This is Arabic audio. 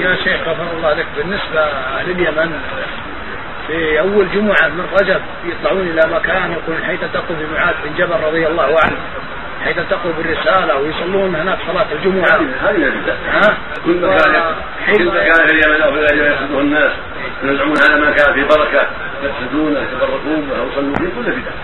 يا شيخ غفر الله لك. بالنسبة لليمن في أول جمعة من رجب يطلعون إلى مكان يقول حيث تقف بمعاذ بن جبل رضي الله عنه حيث تقف بالرسالة ويصلون هناك صلاة الجمعة. هذه ها؟ كل مكان كل مكان في اليمن أو في غيره يحسده الناس يزعمون هذا ما كان فيه بركة يحسدونه يتبركون ويصلون فيه كل بدعه